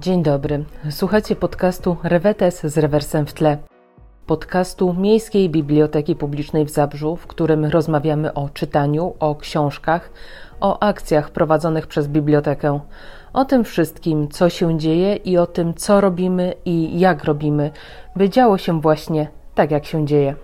Dzień dobry. Słuchacie podcastu Rewetes z rewersem w tle. Podcastu Miejskiej Biblioteki Publicznej w Zabrzu, w którym rozmawiamy o czytaniu, o książkach, o akcjach prowadzonych przez bibliotekę, o tym wszystkim, co się dzieje i o tym, co robimy i jak robimy, by działo się właśnie tak, jak się dzieje.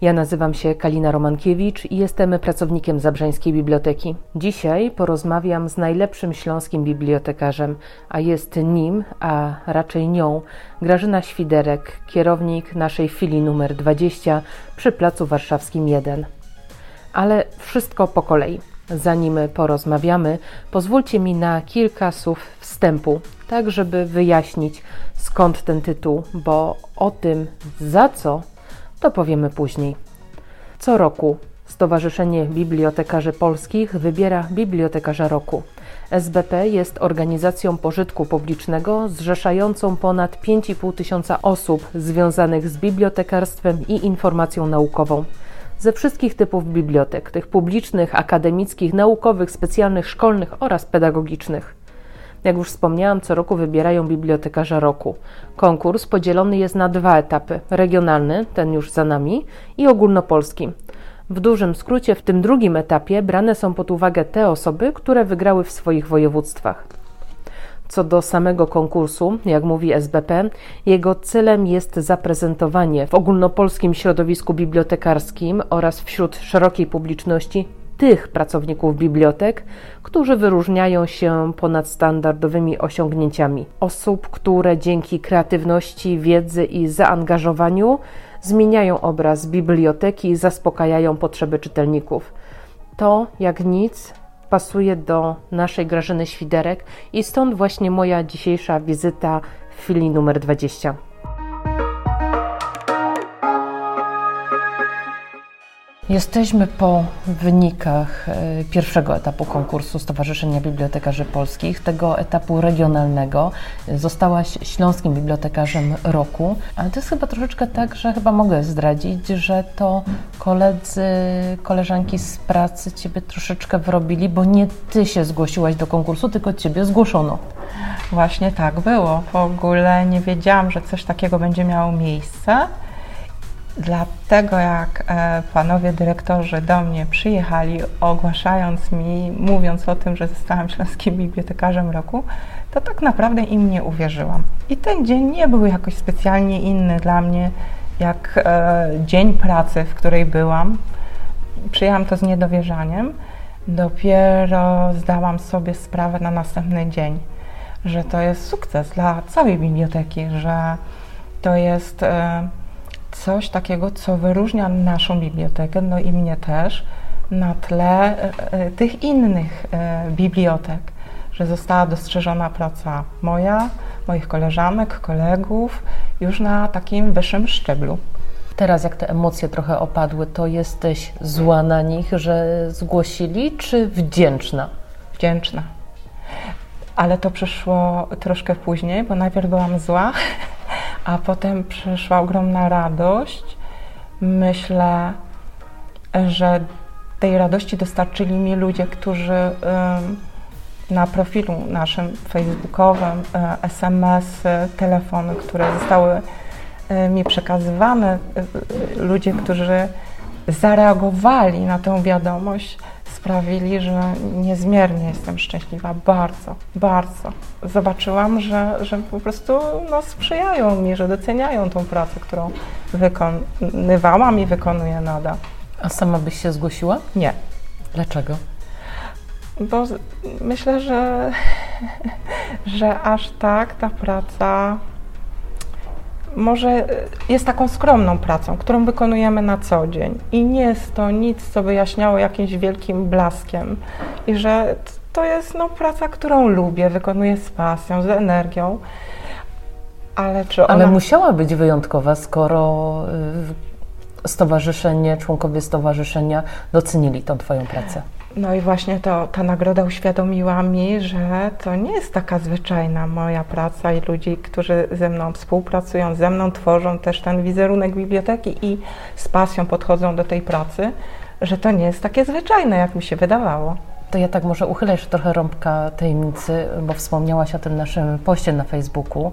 Ja nazywam się Kalina Romankiewicz i jestem pracownikiem Zabrzeńskiej Biblioteki. Dzisiaj porozmawiam z najlepszym śląskim bibliotekarzem, a jest nim, a raczej nią, Grażyna Świderek, kierownik naszej filii numer 20 przy Placu Warszawskim 1. Ale wszystko po kolei. Zanim porozmawiamy, pozwólcie mi na kilka słów wstępu, tak żeby wyjaśnić skąd ten tytuł, bo o tym za co to powiemy później. Co roku Stowarzyszenie Bibliotekarzy Polskich wybiera Bibliotekarza Roku. SBP jest organizacją pożytku publicznego zrzeszającą ponad 5,5 tysiąca osób związanych z bibliotekarstwem i informacją naukową. Ze wszystkich typów bibliotek, tych publicznych, akademickich, naukowych, specjalnych, szkolnych oraz pedagogicznych. Jak już wspomniałam, co roku wybierają bibliotekarza roku. Konkurs podzielony jest na dwa etapy: regionalny, ten już za nami, i ogólnopolski. W dużym skrócie, w tym drugim etapie brane są pod uwagę te osoby, które wygrały w swoich województwach. Co do samego konkursu, jak mówi SBP, jego celem jest zaprezentowanie w ogólnopolskim środowisku bibliotekarskim oraz wśród szerokiej publiczności tych pracowników bibliotek, którzy wyróżniają się ponadstandardowymi osiągnięciami. Osób, które dzięki kreatywności, wiedzy i zaangażowaniu zmieniają obraz biblioteki i zaspokajają potrzeby czytelników. To, jak nic, pasuje do naszej Grażyny Świderek i stąd właśnie moja dzisiejsza wizyta w filii numer 20. Jesteśmy po wynikach e, pierwszego etapu konkursu Stowarzyszenia Bibliotekarzy Polskich, tego etapu regionalnego. Zostałaś Śląskim Bibliotekarzem Roku, ale to jest chyba troszeczkę tak, że chyba mogę zdradzić, że to koledzy, koleżanki z pracy Ciebie troszeczkę wrobili, bo nie Ty się zgłosiłaś do konkursu, tylko Ciebie zgłoszono. Właśnie tak było. W ogóle nie wiedziałam, że coś takiego będzie miało miejsce. Dlatego jak e, panowie dyrektorzy do mnie przyjechali, ogłaszając mi, mówiąc o tym, że zostałam śląskim bibliotekarzem roku, to tak naprawdę im nie uwierzyłam. I ten dzień nie był jakoś specjalnie inny dla mnie, jak e, dzień pracy, w której byłam. Przyjęłam to z niedowierzaniem. Dopiero zdałam sobie sprawę na następny dzień, że to jest sukces dla całej biblioteki, że to jest e, coś takiego, co wyróżnia naszą bibliotekę, no i mnie też, na tle e, e, tych innych e, bibliotek, że została dostrzeżona praca moja, moich koleżanek, kolegów już na takim wyższym szczeblu. Teraz, jak te emocje trochę opadły, to jesteś zła na nich, że zgłosili, czy wdzięczna? Wdzięczna. Ale to przyszło troszkę później, bo najpierw byłam zła, a potem przyszła ogromna radość. Myślę, że tej radości dostarczyli mi ludzie, którzy na profilu naszym facebookowym, e, SMS, telefony, które zostały e, mi przekazywane, e, ludzie, którzy zareagowali na tę wiadomość, sprawili, że niezmiernie jestem szczęśliwa, bardzo, bardzo. Zobaczyłam, że, że po prostu no, sprzyjają mi, że doceniają tą pracę, którą wykonywałam i wykonuję nadal. A sama byś się zgłosiła? Nie. Dlaczego? Bo myślę, że, że aż tak ta praca może e, jest taką skromną pracą, którą wykonujemy na co dzień. I nie jest to nic, co wyjaśniało jakimś wielkim blaskiem. I że to jest no, praca, którą lubię, wykonuję z pasją, z energią, ale czy ona... Ale musiała być wyjątkowa, skoro y, stowarzyszenie, członkowie stowarzyszenia docenili tą Twoją pracę. No i właśnie to, ta nagroda uświadomiła mi, że to nie jest taka zwyczajna moja praca i ludzi, którzy ze mną współpracują, ze mną tworzą też ten wizerunek biblioteki i z pasją podchodzą do tej pracy, że to nie jest takie zwyczajne, jak mi się wydawało. To ja tak może uchylę jeszcze trochę rąbka tajemnicy, bo wspomniałaś o tym naszym poście na Facebooku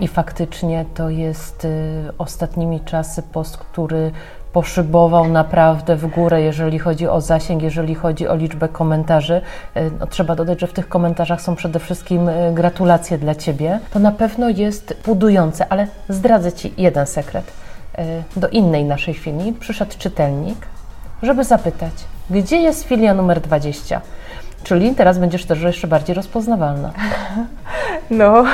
i faktycznie to jest y, ostatnimi czasy post, który poszybował naprawdę w górę, jeżeli chodzi o zasięg, jeżeli chodzi o liczbę komentarzy. Y, no, trzeba dodać, że w tych komentarzach są przede wszystkim y, gratulacje dla Ciebie. To na pewno jest budujące, ale zdradzę Ci jeden sekret. Y, do innej naszej filii przyszedł czytelnik, żeby zapytać, gdzie jest filia numer 20? Czyli teraz będziesz też jeszcze bardziej rozpoznawalna. No,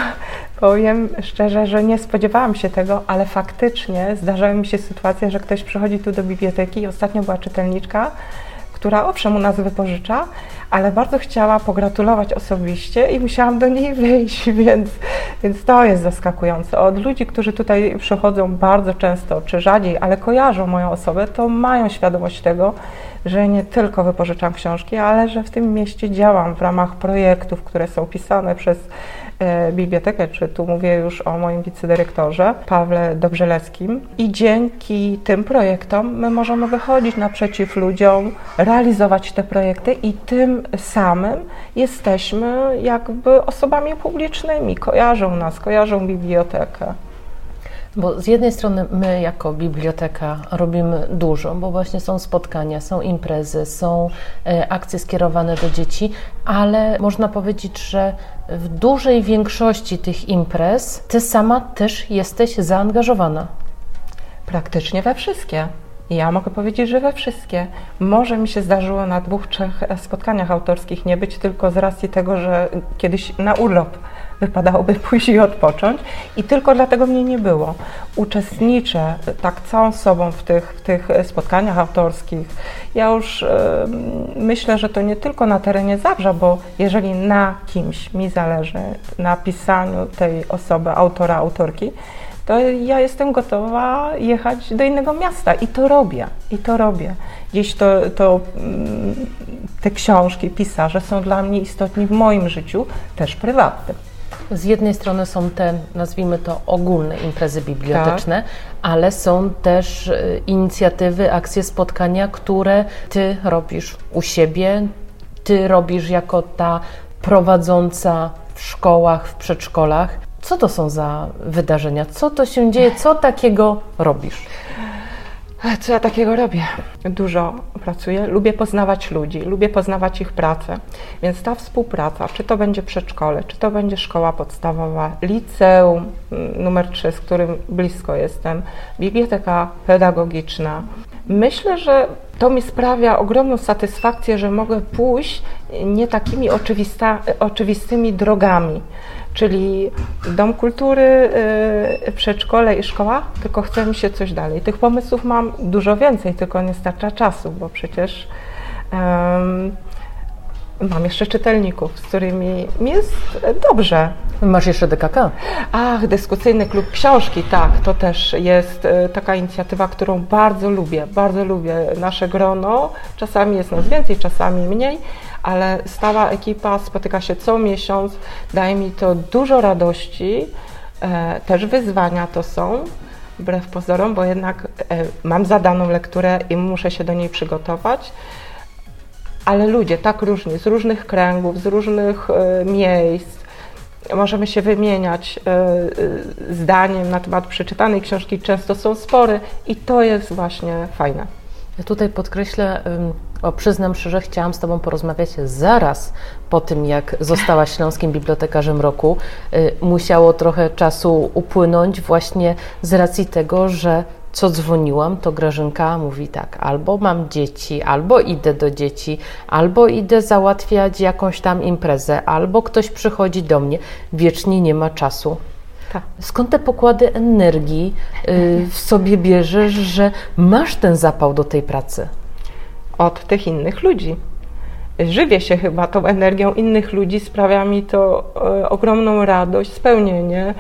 powiem szczerze, że nie spodziewałam się tego, ale faktycznie zdarzały mi się sytuacje, że ktoś przychodzi tu do biblioteki i ostatnio była czytelniczka, która owszem u nas wypożycza, ale bardzo chciała pogratulować osobiście i musiałam do niej wyjść, więc, więc to jest zaskakujące. Od ludzi, którzy tutaj przychodzą bardzo często, czy rzadziej, ale kojarzą moją osobę, to mają świadomość tego, że nie tylko wypożyczam książki, ale że w tym mieście działam w ramach projektów, które są pisane przez bibliotekę, czy tu mówię już o moim wicedyrektorze Pawle Dobrzeleckim. I dzięki tym projektom my możemy wychodzić naprzeciw ludziom, realizować te projekty i tym samym jesteśmy jakby osobami publicznymi, kojarzą nas, kojarzą bibliotekę. Bo z jednej strony my jako biblioteka robimy dużo, bo właśnie są spotkania, są imprezy, są e, akcje skierowane do dzieci, ale można powiedzieć, że w dużej większości tych imprez ty sama też jesteś zaangażowana. Praktycznie we wszystkie. Ja mogę powiedzieć, że we wszystkie. Może mi się zdarzyło na dwóch, trzech spotkaniach autorskich nie być, tylko z racji tego, że kiedyś na urlop wypadałoby pójść i odpocząć i tylko dlatego mnie nie było. Uczestniczę tak całą sobą w tych, w tych spotkaniach autorskich. Ja już myślę, że to nie tylko na terenie Zabrza, bo jeżeli na kimś mi zależy, na pisaniu tej osoby, autora, autorki, to ja jestem gotowa jechać do innego miasta i to robię, i to robię. Gdzieś to, to mm, te książki, pisarze są dla mnie istotni w moim życiu, też prywatnym. Z jednej strony są te, nazwijmy to, ogólne imprezy biblioteczne, tak. ale są też e, inicjatywy, akcje, spotkania, które ty robisz u siebie, ty robisz jako ta prowadząca w szkołach, w przedszkolach. Co to są za wydarzenia? Co to się dzieje? Co takiego robisz? Co ja takiego robię? Dużo pracuję, lubię poznawać ludzi, lubię poznawać ich pracę. Więc ta współpraca, czy to będzie przedszkole, czy to będzie szkoła podstawowa, liceum mm, numer 3, z którym blisko jestem, biblioteka pedagogiczna. Myślę, że to mi sprawia ogromną satysfakcję, że mogę pójść nie takimi oczywistymi drogami czyli dom kultury, y, przedszkole i szkoła, tylko chce mi się coś dalej. Tych pomysłów mam dużo więcej, tylko nie starcza czasu, bo przecież um, mam jeszcze czytelników, z którymi mi jest dobrze. Masz jeszcze DKK? Ach, dyskusyjny klub książki, tak, to też jest y, taka inicjatywa, którą bardzo lubię, bardzo lubię nasze grono. Czasami jest nas więcej, czasami mniej, ale stała ekipa spotyka się co miesiąc, daje mi to dużo radości, e, też wyzwania to są, wbrew pozorom, bo jednak e, mam zadaną lekturę i muszę się do niej przygotować. Ale ludzie tak różni, z różnych kręgów, z różnych e, miejsc, możemy się wymieniać zdaniem na temat przeczytanej książki, często są spory i to jest właśnie fajne. Ja tutaj podkreślę o, przyznam szczerze, chciałam z Tobą porozmawiać zaraz po tym, jak zostałaś Śląskim Bibliotekarzem Roku. Y, musiało trochę czasu upłynąć właśnie z racji tego, że co dzwoniłam, to Grażynka mówi tak, albo mam dzieci, albo idę do dzieci, albo idę załatwiać jakąś tam imprezę, albo ktoś przychodzi do mnie, wiecznie nie ma czasu. Tak. Skąd te pokłady energii y, w sobie bierzesz, że masz ten zapał do tej pracy? od tych innych ludzi. Żywię się chyba tą energią innych ludzi, sprawia mi to e, ogromną radość, spełnienie.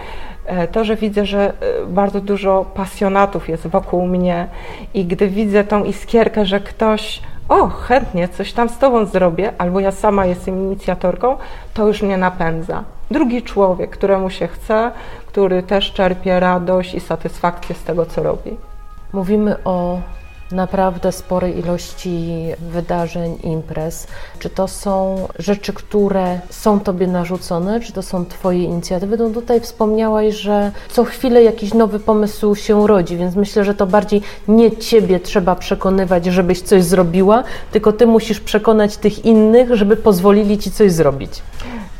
E, to, że widzę, że e, bardzo dużo pasjonatów jest wokół mnie i gdy widzę tą iskierkę, że ktoś, o, chętnie coś tam z Tobą zrobię, albo ja sama jestem inicjatorką, to już mnie napędza. Drugi człowiek, któremu się chce, który też czerpie radość i satysfakcję z tego, co robi. Mówimy o naprawdę sporej ilości wydarzeń, imprez. Czy to są rzeczy, które są Tobie narzucone, czy to są Twoje inicjatywy? No tutaj wspomniałaś, że co chwilę jakiś nowy pomysł się rodzi, więc myślę, że to bardziej nie Ciebie trzeba przekonywać, żebyś coś zrobiła, tylko Ty musisz przekonać tych innych, żeby pozwolili Ci coś zrobić.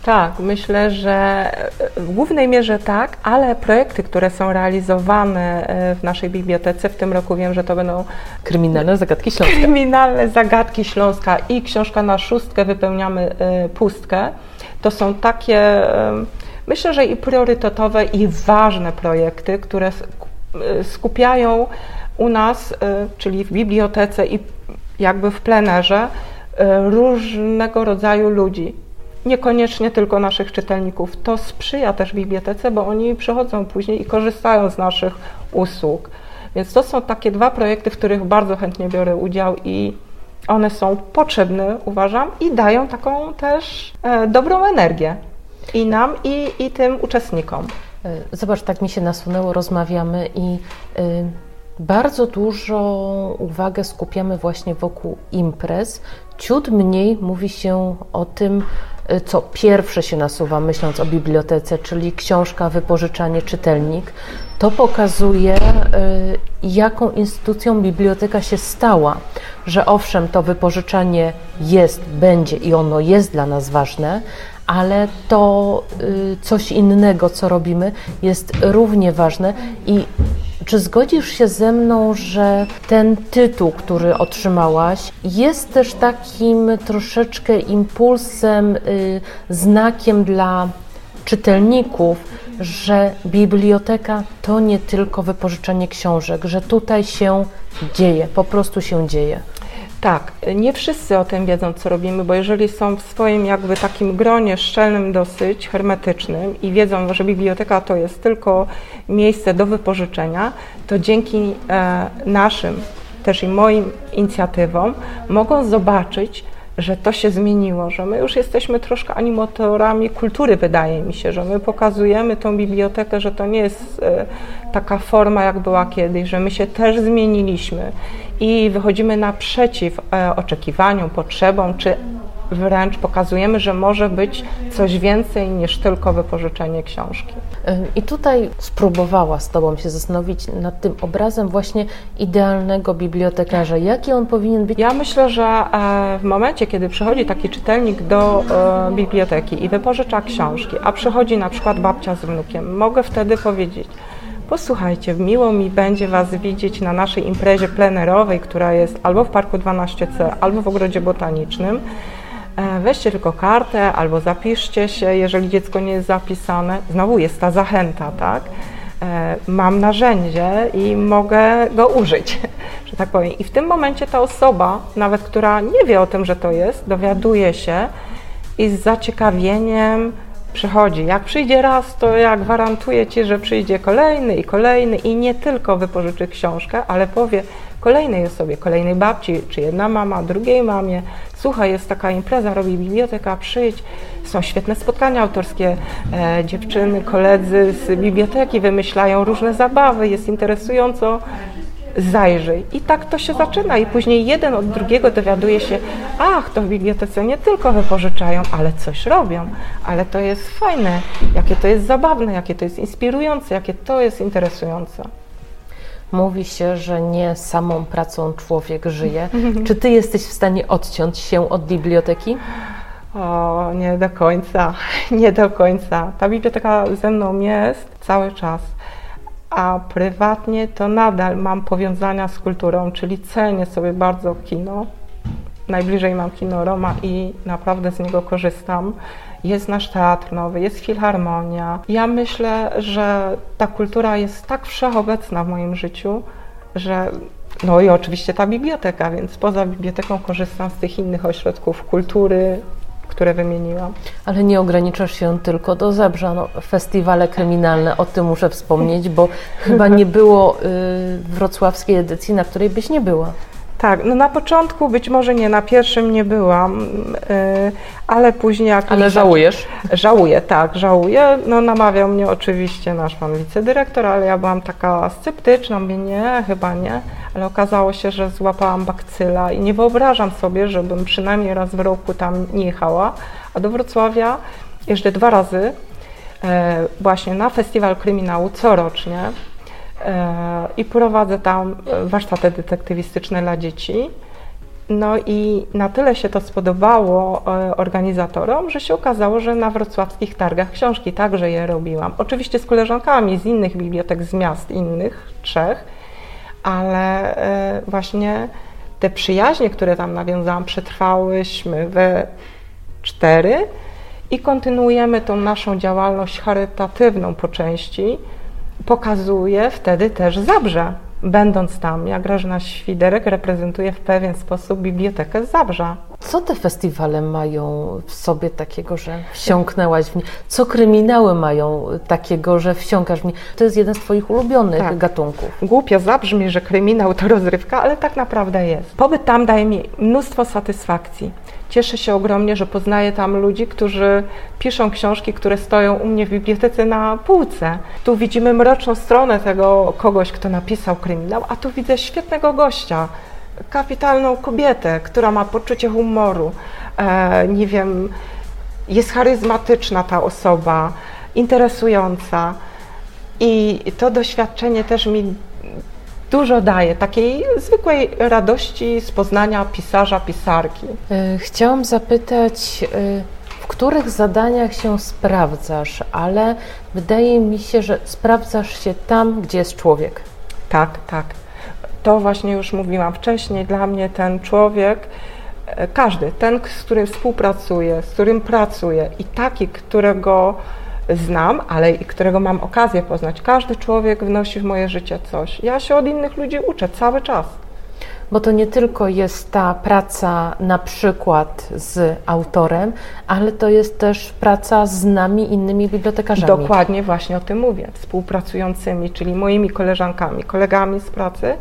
Tak, myślę, że w głównej mierze tak, ale projekty, które są realizowane e, w naszej bibliotece, w tym roku wiem, że to będą Kryminalne zagadki Śląska. Kryminalne zagadki Śląska i książka na szóstkę wypełniamy e, pustkę. To są takie, e, myślę, że i priorytetowe, i ważne projekty, które skupiają u nas, czyli w bibliotece i jakby w plenerze, różnego rodzaju ludzi niekoniecznie tylko naszych czytelników. To sprzyja też bibliotece, bo oni przychodzą później i korzystają z naszych usług. Więc to są takie dwa projekty, w których bardzo chętnie biorę udział i one są potrzebne, uważam, i dają taką też e, dobrą energię i nam, i, i tym uczestnikom. E, zobacz, tak mi się nasunęło, rozmawiamy i y, bardzo dużo uwagę skupiamy właśnie wokół imprez. Ciut mniej mówi się o tym, co pierwsze się nasuwa, myśląc o bibliotece, czyli książka, wypożyczanie, czytelnik, to pokazuje, y, jaką instytucją biblioteka się stała. Że owszem, to wypożyczanie jest, będzie i ono jest dla nas ważne, ale to y, coś innego, co robimy, jest równie ważne i czy zgodzisz się ze mną, że ten tytuł, który otrzymałaś, jest też takim troszeczkę impulsem, y, znakiem dla czytelników, że biblioteka to nie tylko wypożyczenie książek, że tutaj się dzieje, po prostu się dzieje. Tak, nie wszyscy o tym wiedzą, co robimy, bo jeżeli są w swoim jakby takim gronie szczelnym dosyć, hermetycznym i wiedzą, że biblioteka to jest tylko miejsce do wypożyczenia, to dzięki e, naszym też i moim inicjatywom mogą zobaczyć, że to się zmieniło, że my już jesteśmy troszkę animatorami kultury, wydaje mi się, że my pokazujemy tą bibliotekę, że to nie jest e, taka forma, jak była kiedyś, że my się też zmieniliśmy i wychodzimy naprzeciw e, oczekiwaniom, potrzebom czy wręcz pokazujemy, że może być coś więcej niż tylko wypożyczenie książki. I tutaj spróbowała z Tobą się zastanowić nad tym obrazem właśnie idealnego bibliotekarza. Jaki on powinien być? Ja myślę, że e, w momencie, kiedy przychodzi taki czytelnik do e, biblioteki i wypożycza książki, a przychodzi na przykład babcia z wnukiem, mogę wtedy powiedzieć, posłuchajcie, miło mi będzie Was widzieć na naszej imprezie plenerowej, która jest albo w Parku 12C, albo w Ogrodzie Botanicznym. E, weźcie tylko kartę albo zapiszcie się, jeżeli dziecko nie jest zapisane. Znowu jest ta zachęta, tak? E, mam narzędzie i mogę go użyć, że tak powiem. I w tym momencie ta osoba, nawet która nie wie o tym, że to jest, dowiaduje się i z zaciekawieniem przychodzi. Jak przyjdzie raz, to ja gwarantuję Ci, że przyjdzie kolejny i kolejny i nie tylko wypożyczy książkę, ale powie kolejnej osobie, kolejnej babci, czy jedna mama, drugiej mamie, słuchaj, jest taka impreza, robi biblioteka, przyjdź, są świetne spotkania autorskie, e, dziewczyny, koledzy z biblioteki wymyślają różne zabawy, jest interesująco, zajrzyj. I tak to się zaczyna i później jeden od drugiego dowiaduje się, ach, to w bibliotece nie tylko wypożyczają, ale coś robią, ale to jest fajne, jakie to jest zabawne, jakie to jest inspirujące, jakie to jest interesujące. Mówi się, że nie samą pracą człowiek żyje. Czy ty jesteś w stanie odciąć się od biblioteki? O, nie do końca, nie do końca. Ta biblioteka ze mną jest cały czas, a prywatnie to nadal mam powiązania z kulturą, czyli cenię sobie bardzo kino. Najbliżej mam kino Roma i naprawdę z niego korzystam. Jest nasz teatr nowy, jest filharmonia. Ja myślę, że ta kultura jest tak wszechobecna w moim życiu, że no i oczywiście ta biblioteka, więc poza biblioteką korzystam z tych innych ośrodków kultury, które wymieniłam. Ale nie ograniczasz się tylko do Zebrza. No, festiwale kryminalne, o tym muszę wspomnieć, bo chyba nie było y, wrocławskiej edycji, na której byś nie była. Tak, no na początku być może nie, na pierwszym nie byłam, yy, ale później jak... Ale żałujesz? Żałuję, tak, żałuję. No namawiał mnie oczywiście nasz pan wicedyrektor, ale ja byłam taka sceptyczna, mówię nie, chyba nie, ale okazało się, że złapałam bakcyla i nie wyobrażam sobie, żebym przynajmniej raz w roku tam nie jechała, a do Wrocławia jeżdżę dwa razy e, właśnie na festiwal kryminału corocznie i prowadzę tam warsztaty detektywistyczne dla dzieci. No i na tyle się to spodobało e, organizatorom, że się okazało, że na wrocławskich targach książki także je robiłam. Oczywiście z koleżankami z innych bibliotek, z miast innych, trzech, ale e, właśnie te przyjaźnie, które tam nawiązałam, przetrwałyśmy we cztery i kontynuujemy tą naszą działalność charytatywną po części. Pokazuje wtedy też Zabrze. Będąc tam, ja Grażyna Świderek reprezentuje w pewien sposób Bibliotekę Zabrza. Co te festiwale mają w sobie takiego, że wsiąknęłaś w nie? Co kryminały mają takiego, że wsiąkasz w nie? To jest jeden z Twoich ulubionych tak. gatunków. Głupio zabrzmi, że kryminał to rozrywka, ale tak naprawdę jest. Pobyt tam daje mi mnóstwo satysfakcji. Cieszę się ogromnie, że poznaję tam ludzi, którzy piszą książki, które stoją u mnie w bibliotece na półce. Tu widzimy mroczną stronę tego kogoś, kto napisał kryminał, a tu widzę świetnego gościa, kapitalną kobietę, która ma poczucie humoru. E, nie wiem, jest charyzmatyczna ta osoba, interesująca. I to doświadczenie też mi dużo daje, takiej zwykłej radości z poznania pisarza, pisarki. E, chciałam zapytać, e, w których zadaniach się sprawdzasz, ale wydaje mi się, że sprawdzasz się tam, gdzie jest człowiek. Tak, tak. To właśnie już mówiłam wcześniej. Dla mnie ten człowiek, e, każdy, ten, z którym współpracuję, z którym pracuję i taki, którego znam, ale i którego mam okazję poznać. Każdy człowiek wnosi w moje życie coś. Ja się od innych ludzi uczę cały czas. Bo to nie tylko jest ta praca na przykład z autorem, ale to jest też praca z nami, innymi bibliotekarzami. Dokładnie właśnie o tym mówię. Współpracującymi, czyli moimi koleżankami, kolegami z pracy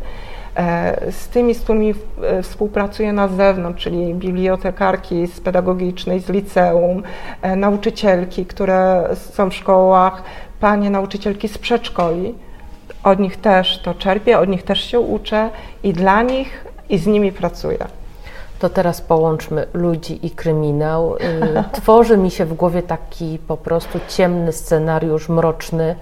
z tymi, z którymi e, współpracuję na zewnątrz, czyli bibliotekarki z pedagogicznej, z liceum, e, nauczycielki, które są w szkołach, panie nauczycielki z przedszkoli. Od nich też to czerpię, od nich też się uczę i dla nich i z nimi pracuję. To teraz połączmy ludzi i kryminał. Y, tworzy mi się w głowie taki po prostu ciemny scenariusz, mroczny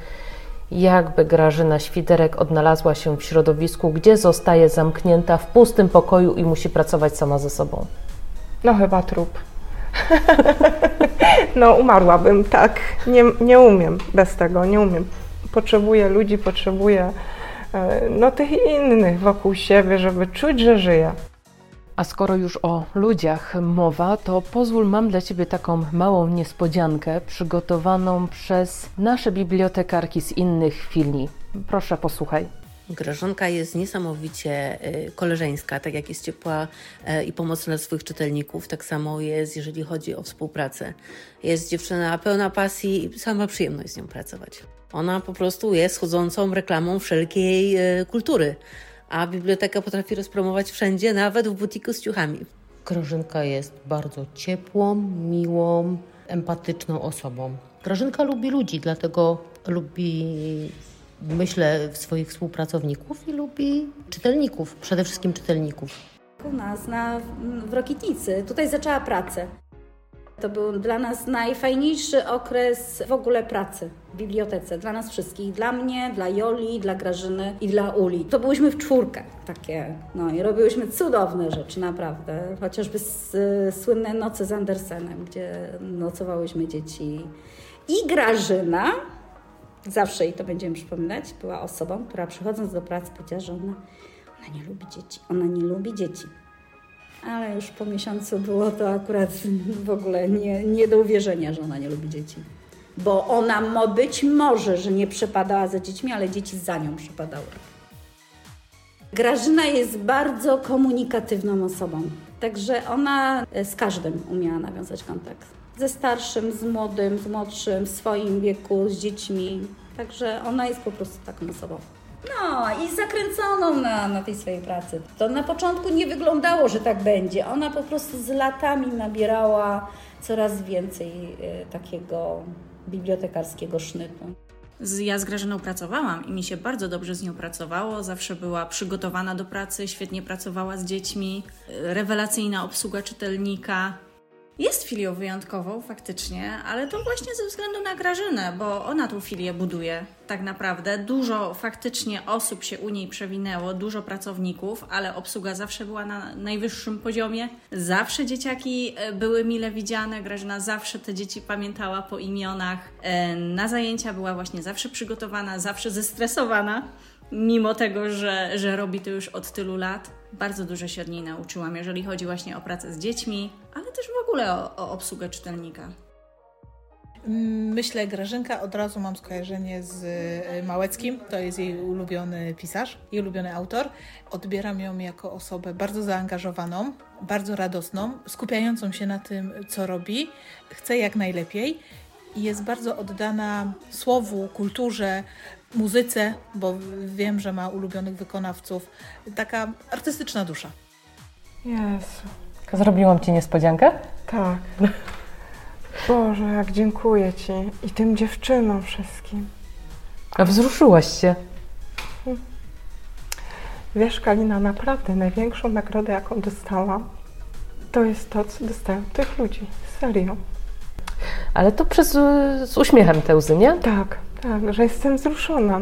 jakby Grażyna Świderek odnalazła się w środowisku, gdzie zostaje zamknięta w pustym pokoju i musi pracować sama ze sobą? No chyba trup. no umarłabym, tak. Nie, nie umiem bez tego, nie umiem. Potrzebuję ludzi, potrzebuję e, no, tych innych wokół siebie, żeby czuć, że żyję. A skoro już o ludziach mowa, to pozwól, mam dla Ciebie taką małą niespodziankę przygotowaną przez nasze bibliotekarki z innych filmii. Proszę, posłuchaj. Grażonka jest niesamowicie y, koleżeńska, tak jak jest ciepła y, i pomocna dla swoich czytelników, tak samo jest, jeżeli chodzi o współpracę. Jest dziewczyna pełna pasji i sama przyjemność z nią pracować. Ona po prostu jest chodzącą reklamą wszelkiej y, kultury a biblioteka potrafi rozpromować wszędzie, nawet w butiku z ciuchami. Grażynka jest bardzo ciepłą, miłą, empatyczną osobą. Grażynka lubi ludzi, dlatego lubi, myślę, swoich współpracowników i lubi czytelników, przede wszystkim czytelników. U nas na, w Rokitnicy, tutaj zaczęła pracę. To był dla nas najfajniejszy okres w ogóle pracy w bibliotece, dla nas wszystkich. Dla mnie, dla Joli, dla Grażyny i dla Uli. To byłyśmy w czwórkę takie, no i robiłyśmy cudowne rzeczy, naprawdę. Chociażby z, słynne noce z Andersenem, gdzie nocowałyśmy dzieci. I Grażyna, zawsze jej to będziemy przypominać, była osobą, która przychodząc do pracy powiedziała, że ona, ona nie lubi dzieci. Ona nie lubi dzieci ale już po miesiącu było to akurat w ogóle nie, nie do uwierzenia, że ona nie lubi dzieci. Bo ona mo, być może, że nie przepadała za dziećmi, ale dzieci za nią przepadały. Grażyna jest bardzo komunikatywną osobą, także ona z każdym umiała nawiązać kontakt. Ze starszym, z młodym, z młodszym, w swoim wieku, z dziećmi. Także ona jest po prostu taką osobą. No i zakręconą na, na tej swojej pracy. To na początku nie wyglądało, że tak będzie. Ona po prostu z latami nabierała coraz więcej e, takiego bibliotekarskiego sznytu. Ja z Grażyną pracowałam i mi się bardzo dobrze z nią pracowało. Zawsze była przygotowana do pracy, świetnie pracowała z dziećmi, rewelacyjna obsługa czytelnika. Jest filią wyjątkową, faktycznie, ale to właśnie ze względu na Grażynę, bo ona tą filię buduje tak naprawdę. Dużo faktycznie osób się u niej przewinęło, dużo pracowników, ale obsługa zawsze była na najwyższym poziomie. Zawsze dzieciaki e, były mile widziane, Grażyna zawsze te dzieci pamiętała po imionach. E, na zajęcia była właśnie zawsze przygotowana, zawsze zestresowana mimo tego, że, że robi to już od tylu lat. Bardzo dużo się od niej nauczyłam, jeżeli chodzi właśnie o pracę z dziećmi, ale też w ogóle o, o obsługę czytelnika. Myślę, Grażynka, od razu mam skojarzenie z e, Małeckim, to jest jej ulubiony pisarz, jej ulubiony autor. Odbieram ją jako osobę bardzo zaangażowaną, bardzo radosną, skupiającą się na tym, co robi, chce jak najlepiej jest bardzo oddana słowu, kulturze, muzyce, bo wiem, że ma ulubionych wykonawców. Taka artystyczna dusza. Jezu. Zrobiłam Ci niespodziankę? Tak. Boże, jak dziękuję Ci i tym dziewczynom wszystkim. A wzruszyłaś się. Wiesz, Kalina, naprawdę największą nagrodę, jaką dostałam, to jest to, co dostałem od tych ludzi. Serio. Ale to przez, z uśmiechem te łzy, nie? Tak, tak, że jestem wzruszona.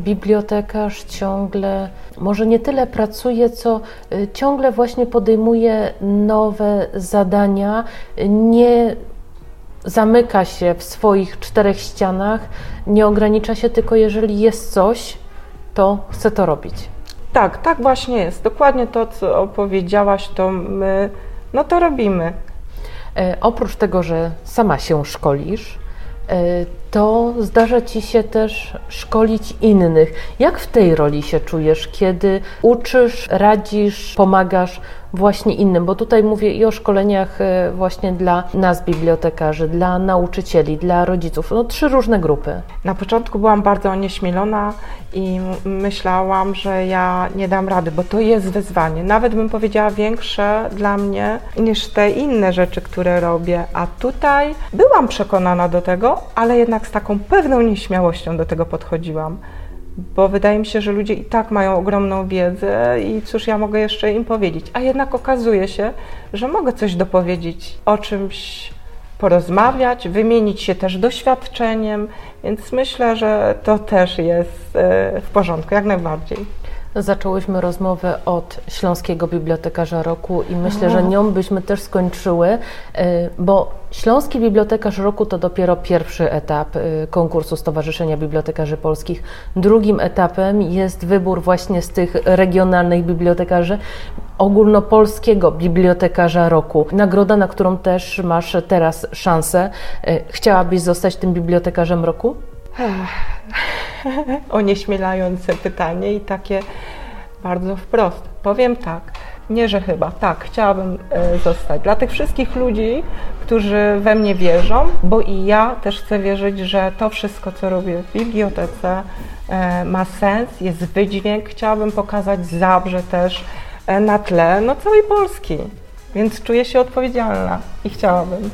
bibliotekarz ciągle, może nie tyle pracuje, co y, ciągle właśnie podejmuje nowe zadania, nie zamyka się w swoich czterech ścianach, nie ogranicza się, tylko jeżeli jest coś, to chce to robić. Tak, tak właśnie jest. Dokładnie to, co opowiedziałaś, to my, no to robimy. E, oprócz tego, że sama się szkolisz, e, to zdarza ci się też szkolić innych. Jak w tej roli się czujesz, kiedy uczysz, radzisz, pomagasz właśnie innym? Bo tutaj mówię i o szkoleniach e, właśnie dla nas, bibliotekarzy, dla nauczycieli, dla rodziców. No, trzy różne grupy. Na początku byłam bardzo onieśmielona i myślałam, że ja nie dam rady, bo to jest wyzwanie. Nawet bym powiedziała większe dla mnie niż te inne rzeczy, które robię. A tutaj byłam przekonana do tego, ale jednak z taką pewną nieśmiałością do tego podchodziłam. Bo wydaje mi się, że ludzie i tak mają ogromną wiedzę i cóż ja mogę jeszcze im powiedzieć. A jednak okazuje się, że mogę coś dopowiedzieć o czymś, porozmawiać, wymienić się też doświadczeniem, więc myślę, że to też jest e, w porządku, jak najbardziej. Zaczęłyśmy rozmowę od Śląskiego Bibliotekarza Roku i myślę, że nią byśmy też skończyły, y, bo Śląski Bibliotekarz Roku to dopiero pierwszy etap y, konkursu Stowarzyszenia Bibliotekarzy Polskich. Drugim etapem jest wybór właśnie z tych regionalnych bibliotekarzy ogólnopolskiego bibliotekarza roku. Nagroda, na którą też masz teraz szansę. Y, chciałabyś zostać tym bibliotekarzem roku? Onieśmielające pytanie i takie bardzo wprost. Powiem tak, nie że chyba, tak, chciałabym e, zostać. Dla tych wszystkich ludzi, którzy we mnie wierzą, bo i ja też chcę wierzyć, że to wszystko, co robię w bibliotece, e, ma sens, jest wydźwięk. Chciałabym pokazać Zabrze też e, na tle no, całej Polski, więc czuję się odpowiedzialna i chciałabym.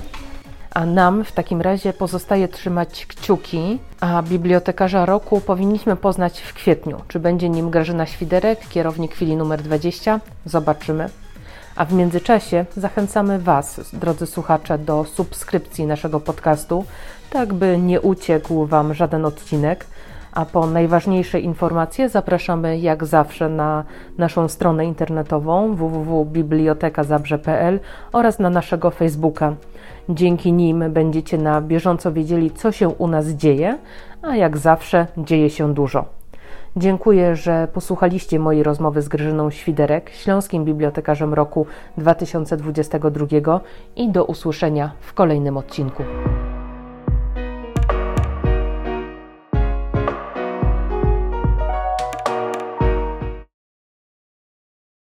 A nam w takim razie pozostaje trzymać kciuki, a bibliotekarza roku powinniśmy poznać w kwietniu. Czy będzie nim Grażyna Świderek, kierownik chwili numer 20? Zobaczymy. A w międzyczasie zachęcamy Was, drodzy słuchacze, do subskrypcji naszego podcastu, tak by nie uciekł Wam żaden odcinek. A po najważniejsze informacje zapraszamy jak zawsze na naszą stronę internetową www.bibliotekazabrze.pl oraz na naszego Facebooka. Dzięki nim będziecie na bieżąco wiedzieli, co się u nas dzieje, a jak zawsze dzieje się dużo. Dziękuję, że posłuchaliście mojej rozmowy z Grażyną Świderek, Śląskim Bibliotekarzem Roku 2022 i do usłyszenia w kolejnym odcinku.